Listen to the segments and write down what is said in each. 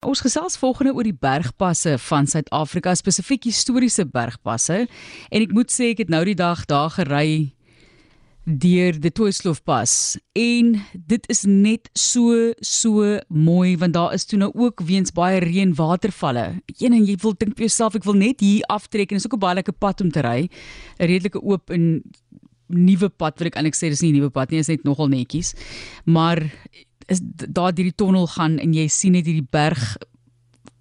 Ons gesels volgende oor die bergpasse van Suid-Afrika, spesifiek historiese bergpasse. En ek moet sê ek het nou die dag daar gery deur die Toitsloofpas en dit is net so so mooi want daar is toe nou ook weens baie reën watervalle. Een en jy wil dink vir jouself ek wil net hier aftrek en dit is ook 'n baie lekker pad om te ry. 'n Redelike oop en nuwe pad wil ek eintlik sê dis nie 'n nuwe pad nie, is net nogal netjies. Maar is daar deur die tonnel gaan en jy sien net hierdie berg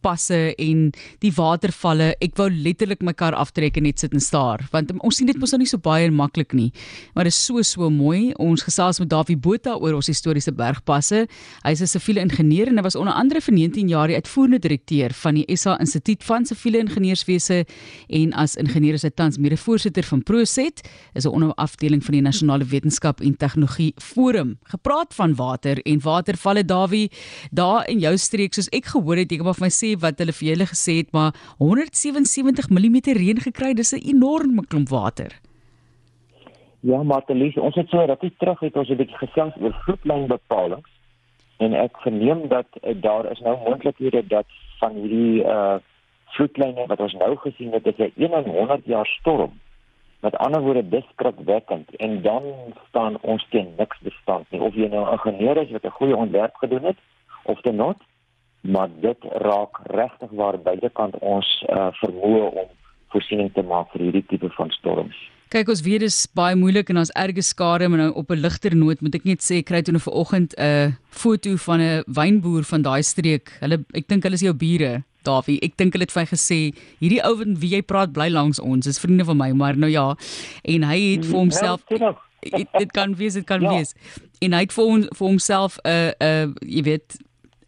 passe en die watervalle. Ek wou letterlik my kar aftrek en net sit en staar want ons sien dit mos nou nie so baie maklik nie. Maar dit is so so mooi. Ons gesels met Davie Botha oor ons historiese bergpasse. Hy is 'n siviele ingenieur en hy was onder andere vir 19 jaar die uitvoerende direkteur van die SA Instituut van Siviele Ingenieurswese en as ingenieur is hy tans mede-voorsitter van Proset, is 'n onderafdeling van die Nasionale Wetenskap en Tegnologie Forum. Gepraat van water en watervalle Davie, daar in jou streek soos ek gehoor het, jy kan maar vir my sê wat hulle vir julle gesê het, maar 177 mm reën gekry, dis 'n enorme klomp water. Ja, Martelies, ons het so rukkie terug het ons 'n bietjie gesels oor vloedlynbepalings en ek verneem dat uh, daar is nou moontlikhede dat van hierdie uh vloedlyne wat ons nou gesien het, is 'n 100 jaar storm. Met ander woorde diskrikwekkend en dan staan ons teen niks bestand nie of jy nou 'n ingenieur is wat 'n goeie ontwerp gedoen het of te not maar dit raak regtig waar buitekant ons uh, vermoë om voorsiening te maak vir hierdie tipe van storms. Kyk ons weet dit is baie moeilik en ons erge skade maar nou op 'n ligter noot moet ek net sê kry toe nou vanoggend 'n foto van 'n wynboer van daai streek. Hulle ek dink hulle is jou bure. Davie, ek dink hulle het vir my gesê hierdie ou wat wie jy praat bly langs ons, is vriende van my, maar nou ja. En hy het vir ja, homself dit kan wees, dit kan ja. wees. En hy het vir hom vir homself 'n uh, 'n uh, jy weet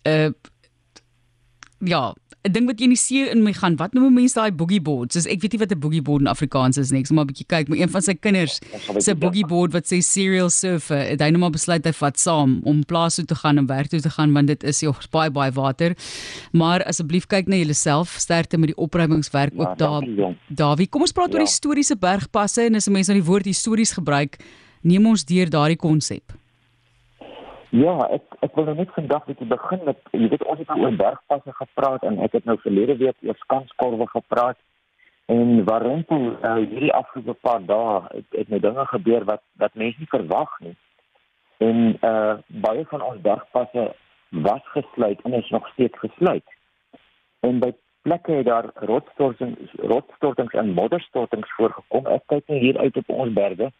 'n uh, ja, 'n ding wat jy in die see in my gaan. Wat noem mense daai boogie boards? Dis ek weet nie wat 'n boogie board in Afrikaans is nie. Ek sal maar 'n bietjie kyk, maar een van sy kinders se boogie board wat sê serial surfer, het hy nou maar besluit hy vat saam om plaas toe te gaan en werk toe te gaan want dit is jy baie baie water. Maar asseblief kyk na jouself, sterkte met die opruimingswerk ook ja, daar. Davie, kom ons praat ja. oor die historiese bergpasse en as mense nou die woord histories gebruik, neem ons deur daardie konsep. Ja, ek ek wil nou net vandag net begin met jy weet ons het nou oor bergpasse gepraat en ek het nou verlede week oor skanskorwe gepraat en waarin toe uh, hierdie afgelope paar dae het, het nou dinge gebeur wat wat mense nie verwag nie. En uh baie van ons bergpasse was gesluit en is nog steeds gesluit. En by plekke het daar rotsstortings rotsstortings en modderstortings voorgekom. Ek kyk hier uit op ons berge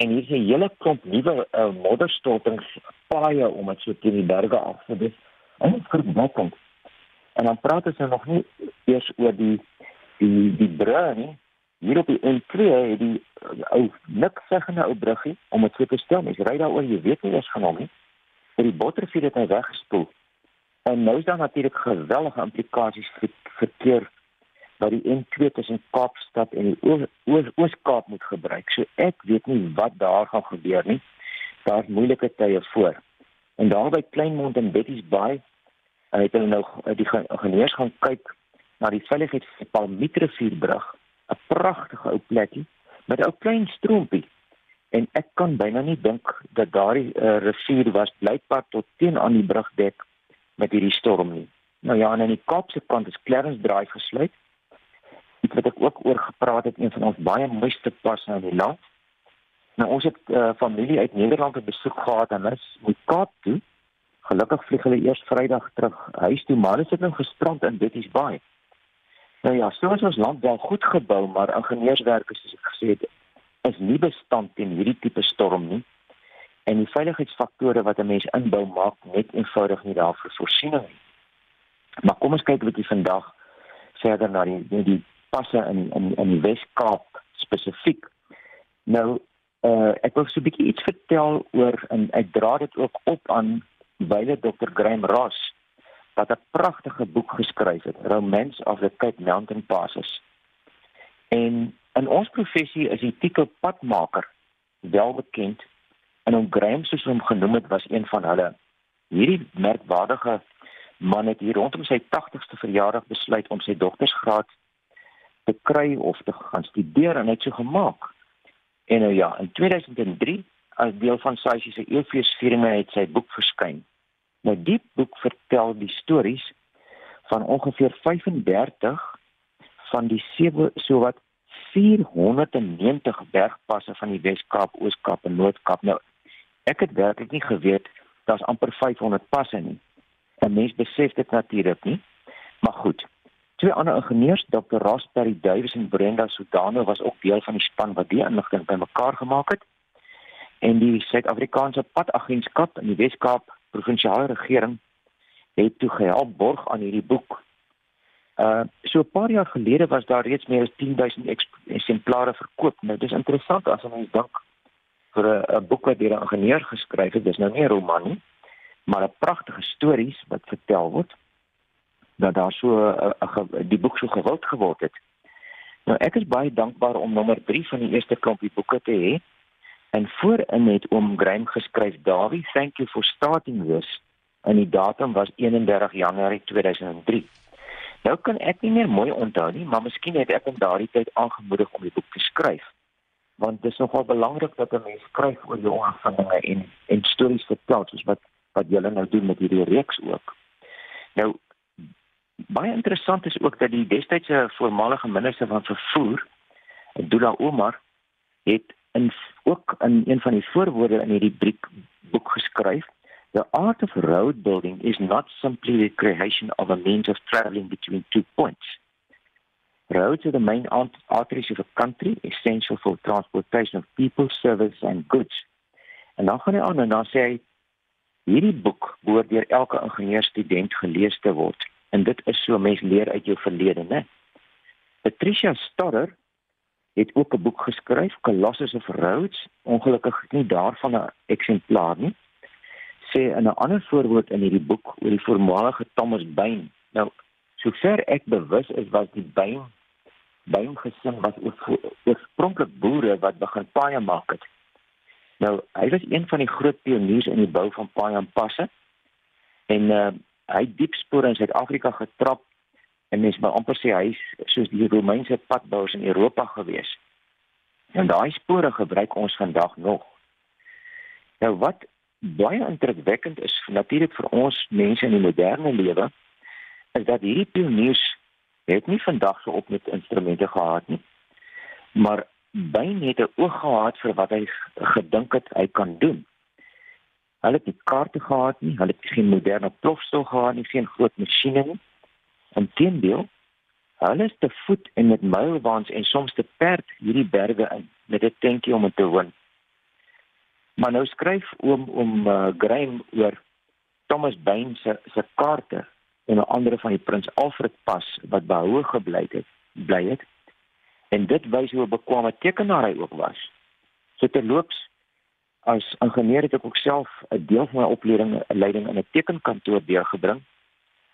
en hier is 'n hele klomp nuwe uh, modderstortings paaie om dit so teen die berge af te dis en dit verbekkend en dan praat ons nou nog nie eers oor die die die brug nie. Hier op die N2 het die uh, ou niks seggende ou bruggie om dit te stel. Mens ry daaroor jy weet nie eens van hom nie. Vir die botterfier het hy weggespoel. En nou is daar natuurlik geweldige implikasies vir verkeer wat die N2 tussen Kaapstad en die Oos-Kaap moet gebruik. So ek weet nie wat daar gaan gebeur nie. Daar's moeilike tye voor. En daar by Kleinmond en Betty's Bay het hulle nou die ingenieurs gaan kyk na die veiligheid van die Palmietrivierbrug, 'n pragtige ou plekkie met 'n ou klein stroompie. En ek kan byna nie dink dat daardie uh, rivier was blykbaar tot teen aan die brug dek met hierdie storm nie. Nou ja, aan die Kaapse kant is Clarence Drive gesluit iets wat ek ook oor gepraat het een van ons baie mooiste passe in die land. Nou ons het uh, familie uit Nederland op besoek gehad en hulle moet Kaap toe. Gelukkig vlieg hulle eers Vrydag terug huis toe, maar hulle sit nou gestrand in Betty's Bay. Nou ja, so is ons land wel goed gebou, maar ingenieurswerk soos ek gesê het, is nie bestand teen hierdie tipe storm nie. En die veiligheidsfaktore wat 'n mens inbou maak net eenvoudig nie daarvoor voorsiening nie. Maar kom ons kyk 'n bietjie vandag verder na die die, die passe in in in die Wes-Kaap spesifiek. Nou uh ek wil so 'n bietjie iets vertel oor en ek dra dit ook op aan wyle Dr. Graham Ross wat 'n pragtige boek geskryf het, Romance of the Cape Mountain Passes. En in ons professie is die titel padmaker wel bekend en om Graham soos hom genoem het was een van hulle. Hierdie merkwaardige man het hier rondom sy 80ste verjaardag besluit om sy doktorsgraad te kry of te gaan studeer en net so gemaak. En nou ja, in 2003 as deel van Saisi se eeufeesvieringe het sy boek verskyn. Nou die boek vertel die stories van ongeveer 35 van die sewe sowat 490 bergpasse van die Wes-Kaap, Oos-Kaap en Noord-Kaap. Nou, ek het werklik nie geweet daar's amper 500 passe nie. 'n Mens besef dit natuurlik nie. Maar goed. Twee ander ingenieurs, Dr. Raspberry Davies en Brenda Sudano was ook deel van die span wat die inligting bymekaar gemaak het. En die Suid-Afrikaanse Padagentskap in die Wes-Kaap provinsiale regering het toe gehelp borg aan hierdie boek Uh so 'n paar jaar gelede was daar reeds meer as 10000 eksemplare verkoop. Nou dis interessant as ons dink vir 'n boek wat deur 'n ingenieur geskryf het, dis nou nie 'n roman nie, maar 'n pragtige stories wat vertel word dat daar so 'n die boek so gewild geword het. Nou ek is baie dankbaar om nommer 3 van die eerste klompie boeke te hê. En voorin het oom Graham geskryf: "Davie, thank you for starting this." En die datum was 31 Januarie 2003. Nou kan ek nie meer mooi onthou nie, maar miskien het ek hom daardie tyd aangemoedig om die boek te skryf. Want dit is nogal belangrik dat 'n mens skryf oor jou ervarings en en stories vertel, soos wat wat julle nou doen met hierdie reeks ook. Nou baie interessant is ook dat die destydse voormalige minister van vervoer, Dula Omar, het in ook in een van die voorwoorde in hierdie boek geskryf The art of road building is not simply the creation of a means of traveling between two points. Roads are the main arteries of a country, essential for transportation of people, services and goods. En dan gaan hy aan en dan sê hy hierdie boek behoort deur elke ingenieurstudent gelees te word. En dit is so mens leer uit jou verlede, né? Patricia Stoddard het ook 'n boek geskryf, Colossus of Roads, ongelukkig nie daarvan 'n eksemplaar nie sê in 'n ander voorwoord in hierdie boek oor die voormalige Thomas Bain. Nou, sover ek bewus is, was die Bain Bain gesin was oorspronklik boere wat begin paaie maak het. Nou, hy was een van die groot pioniers in die bou van paaie en passe. En uh hy diep spore in Suid-Afrika getrap en mens maar amper sê hy is soos die Romeinse padbouers in Europa gewees. En daai spore gebruik ons vandag nog. Nou wat baie indrukwekkend is natuurlik vir ons mense in die moderne lewe is dat hierdie pioniers het nie vandag so op met instrumente gehad nie maar baie het 'n oog gehad vir wat hy gedink het hy kan doen. Hulle het nie kaarte gehad nie, hulle het geen moderne plofstoel gehad nie, geen groot masjiene nie. Inteendeel, hulle is te voet en met mylwaans en soms te perd hierdie berge in met 'n tentjie om te woon. Maar nou skryf oom om uh, Graham oor Thomas Bain se se kaarte en 'n ander van die Prins Alfred pas wat behoue gebly het, bly het. En dit wys hoe 'n bekwame tekenaar hy ook was. So terloops as ingenieur het ek ook self 'n deel van my opleiding leiding in 'n tekenkantoor deurgebring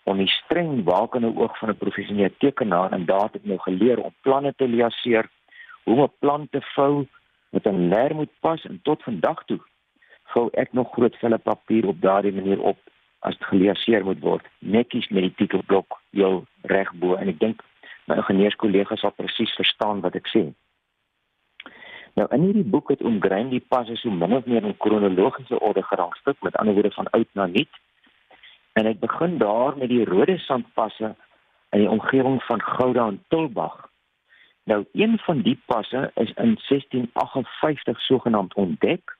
om die streng wakende oog van 'n professionele tekenaar en daar het ek nou geleer om planne te liaseer, hoe om 'n plan te vou, met 'n leer moet pas en tot vandag toe vou ek nog groot velle papier op daardie manier op as dit geleaseer moet word netjies met die titelblok heel reg bo en ek dink my ingenieurskollegas sal presies verstaan wat ek sê. Nou in hierdie boek het omgrein die passe so min of meer in kronologiese orde gerangstuk met ander woorde van oud na nuut. En ek begin daar met die rode sandpasse in die omgewing van Gouda en Tulbag Nou een van die passe is in 1658 sogenaamd ontdek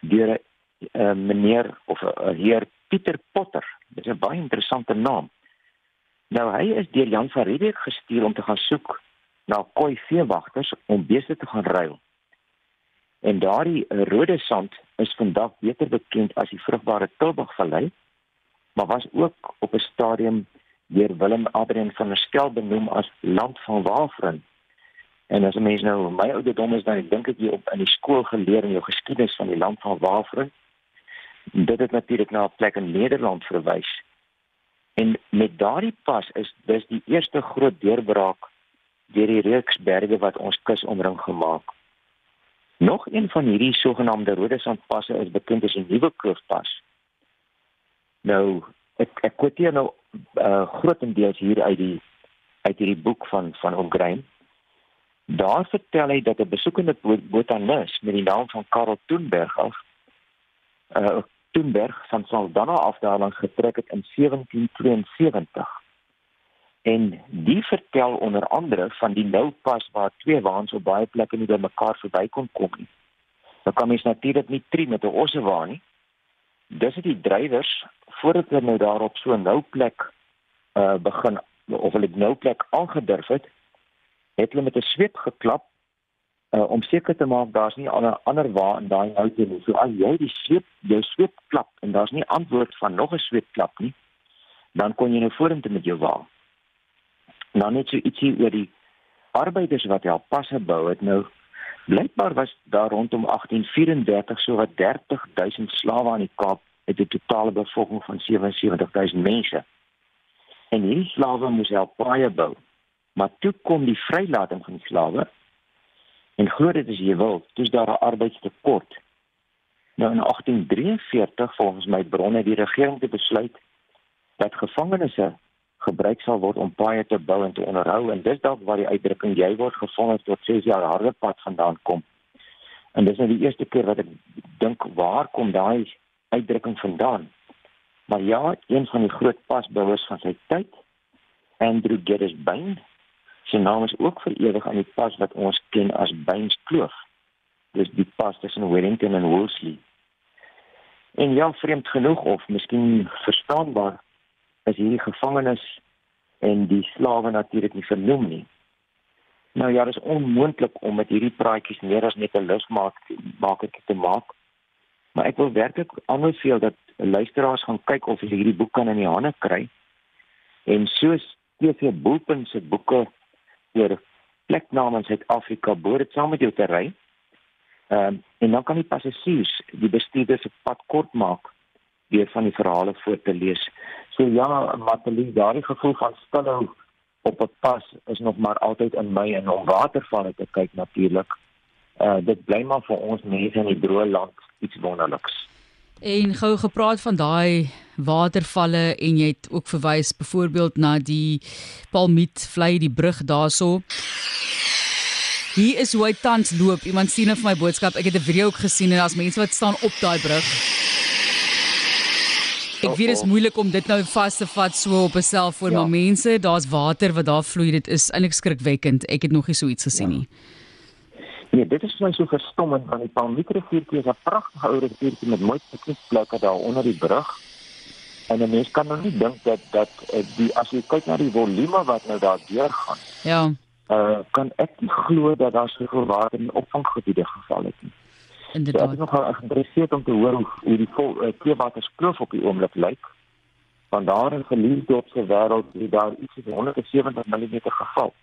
deur 'n uh, meneer of 'n uh, heer Pieter Potter. Dit is 'n baie interessante naam. Nou hy is deur Jan van Riebeeck gestuur om te gaan soek na koi veewagters om beeste te gaan ruil. En daardie uh, rode sand is vandag beter bekend as die vrugbare Tilburgvallei, maar was ook op 'n stadium deur Willem Adrian van der Stel benoem as land van Waafren En as mens nou my ouderdom is dan ek dink ek jy op in die skool geleer in jou geskiedenis van die land van Waafre. Dit het natuurlik na 'n plek in Nederland verwys. En met daardie pas is dis die eerste groot deurbraak deur die reeks berge wat ons kus omring gemaak. Nog een van hierdie sogenaamde rode sandpasse is bekend as die Nuwe Kloofpas. Nou ek ek kwoteer nou uh, grootendeels hier uit die uit hierdie boek van van Ongrein. Daar vertel hy dat 'n besoekende botanis met die naam van Karel Toenberg af uh Toenberg van Saldanha af daar langs getrek het in 1772. En die vertel onder andere van die nou pas waar twee waans op baie plekke nie by mekaar verby kon kom nie. Nou kan mens natuurlik nie tree met 'n ossewaan nie. Dis dit die drywers voordat hulle nou daarop so 'n nou plek uh begin of hulle nou plek aangedurf het, het hulle met 'n sweep geklap uh om seker te maak daar's nie ander ander waar in daai te nie. So as jy die sweep jou sweep klap en daar's nie antwoord van nog 'n sweep klap nie, dan kon jy nou vorentoe met jou wa. Nou net so ietsie oor die arbeiders wat help passe bou het nou Blykbaar was daar rondom 1834 so wat 30000 slawe aan die Kaap met 'n totale bevolking van 77000 mense. En hierdie slawe moes help paaie bou. Maar toe kom die vrylating van die slawe en glo dit is jy wil, dis daar 'n arbeidstekort. Nou in 1843 volgens my bronne die regering te besluit dat gevangenes gebruik sal word om paaie te bou en te onderhou en dis dalk waar die uitdrukking jy word gevang tot 6 jaar harde pad vandaan kom. En dis nou die eerste keer wat ek dink waar kom daai uitdrukking vandaan? Maar ja, een van die groot pasbouers van sy tyd, Andrew Geddes Bain, sy naam is ook vir ewig aan die pas wat ons ken as Bains Kloof. Dis die pas tussen Wellington en Wolseley. En ja, vreemd genoeg of miskien verstaanbaar is hierdie gevangenes en die slawe natuurlik nie vernoem nie. Nou ja, dit is onmoontlik om met hierdie praatjies meer as net 'n lusmaak maak ek te maak. Maar ek wil werklik aanbeveel dat luisteraars gaan kyk of hulle hierdie boek kan in die hande kry. En soos TV Boelpunt se boeke oor plekname in Suid-Afrika behoort dit saam met jou te ry. Ehm um, en dan kan die passasiers die bestuurders se pad kort maak deur van die verhale voor te lees. So ja, Matalie, daardie gevoel van stilhou op 'n pas is nog maar altyd in my en om watervalle te kyk natuurlik. Uh dit bly maar vir ons mense in die droë land iets wonderliks. En gou gepraat van daai watervalle en jy het ook verwys byvoorbeeld na die Palmiet vlei die brug daarso. Hier is hoe hy tans loop. Iemand sien vir my boodskap. Ek het 'n video ook gesien en daar's mense wat staan op daai brug. Ek weet dit is moeilik om dit nou vas te vat so op 'n selfoon, ja. maar mense, daar's water wat daar vloei. Dit is eintlik skrikwekkend. Ek het nog nie so iets gesien ja. nie. Nee, dit is my so verstommend van die Palmietriviertjie is 'n pragtige ou riviertjie met mooi tekniekplekke daar onder die brug. En 'n mens kan nou nie dink dat dat eh, die as jy kyk na die volume wat nou daar deurgaan. Ja. Uh kan ek glo dat daar soveel water in opvanggebiede geval het nie. Inderdaad. So, ek is nogal geïnteresseerd om te hoor hoe, hoe die Teewaterskloof op die oomblik lyk. Van daar in Verliesdorp se wêreld het daar iets van 170 mm geval.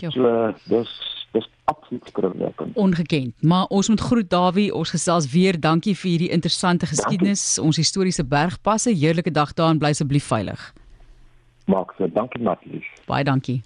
Ja. So dis dis absoluut skrikwekkend. Ongekend. Maar ons moet groet Dawie, ons gesels weer. Dankie vir hierdie interessante geskiedenis, dankie. ons historiese bergpasse. Heerlike dag daar en bly asseblief veilig. Maak so. Dankie Matlies. Baie dankie.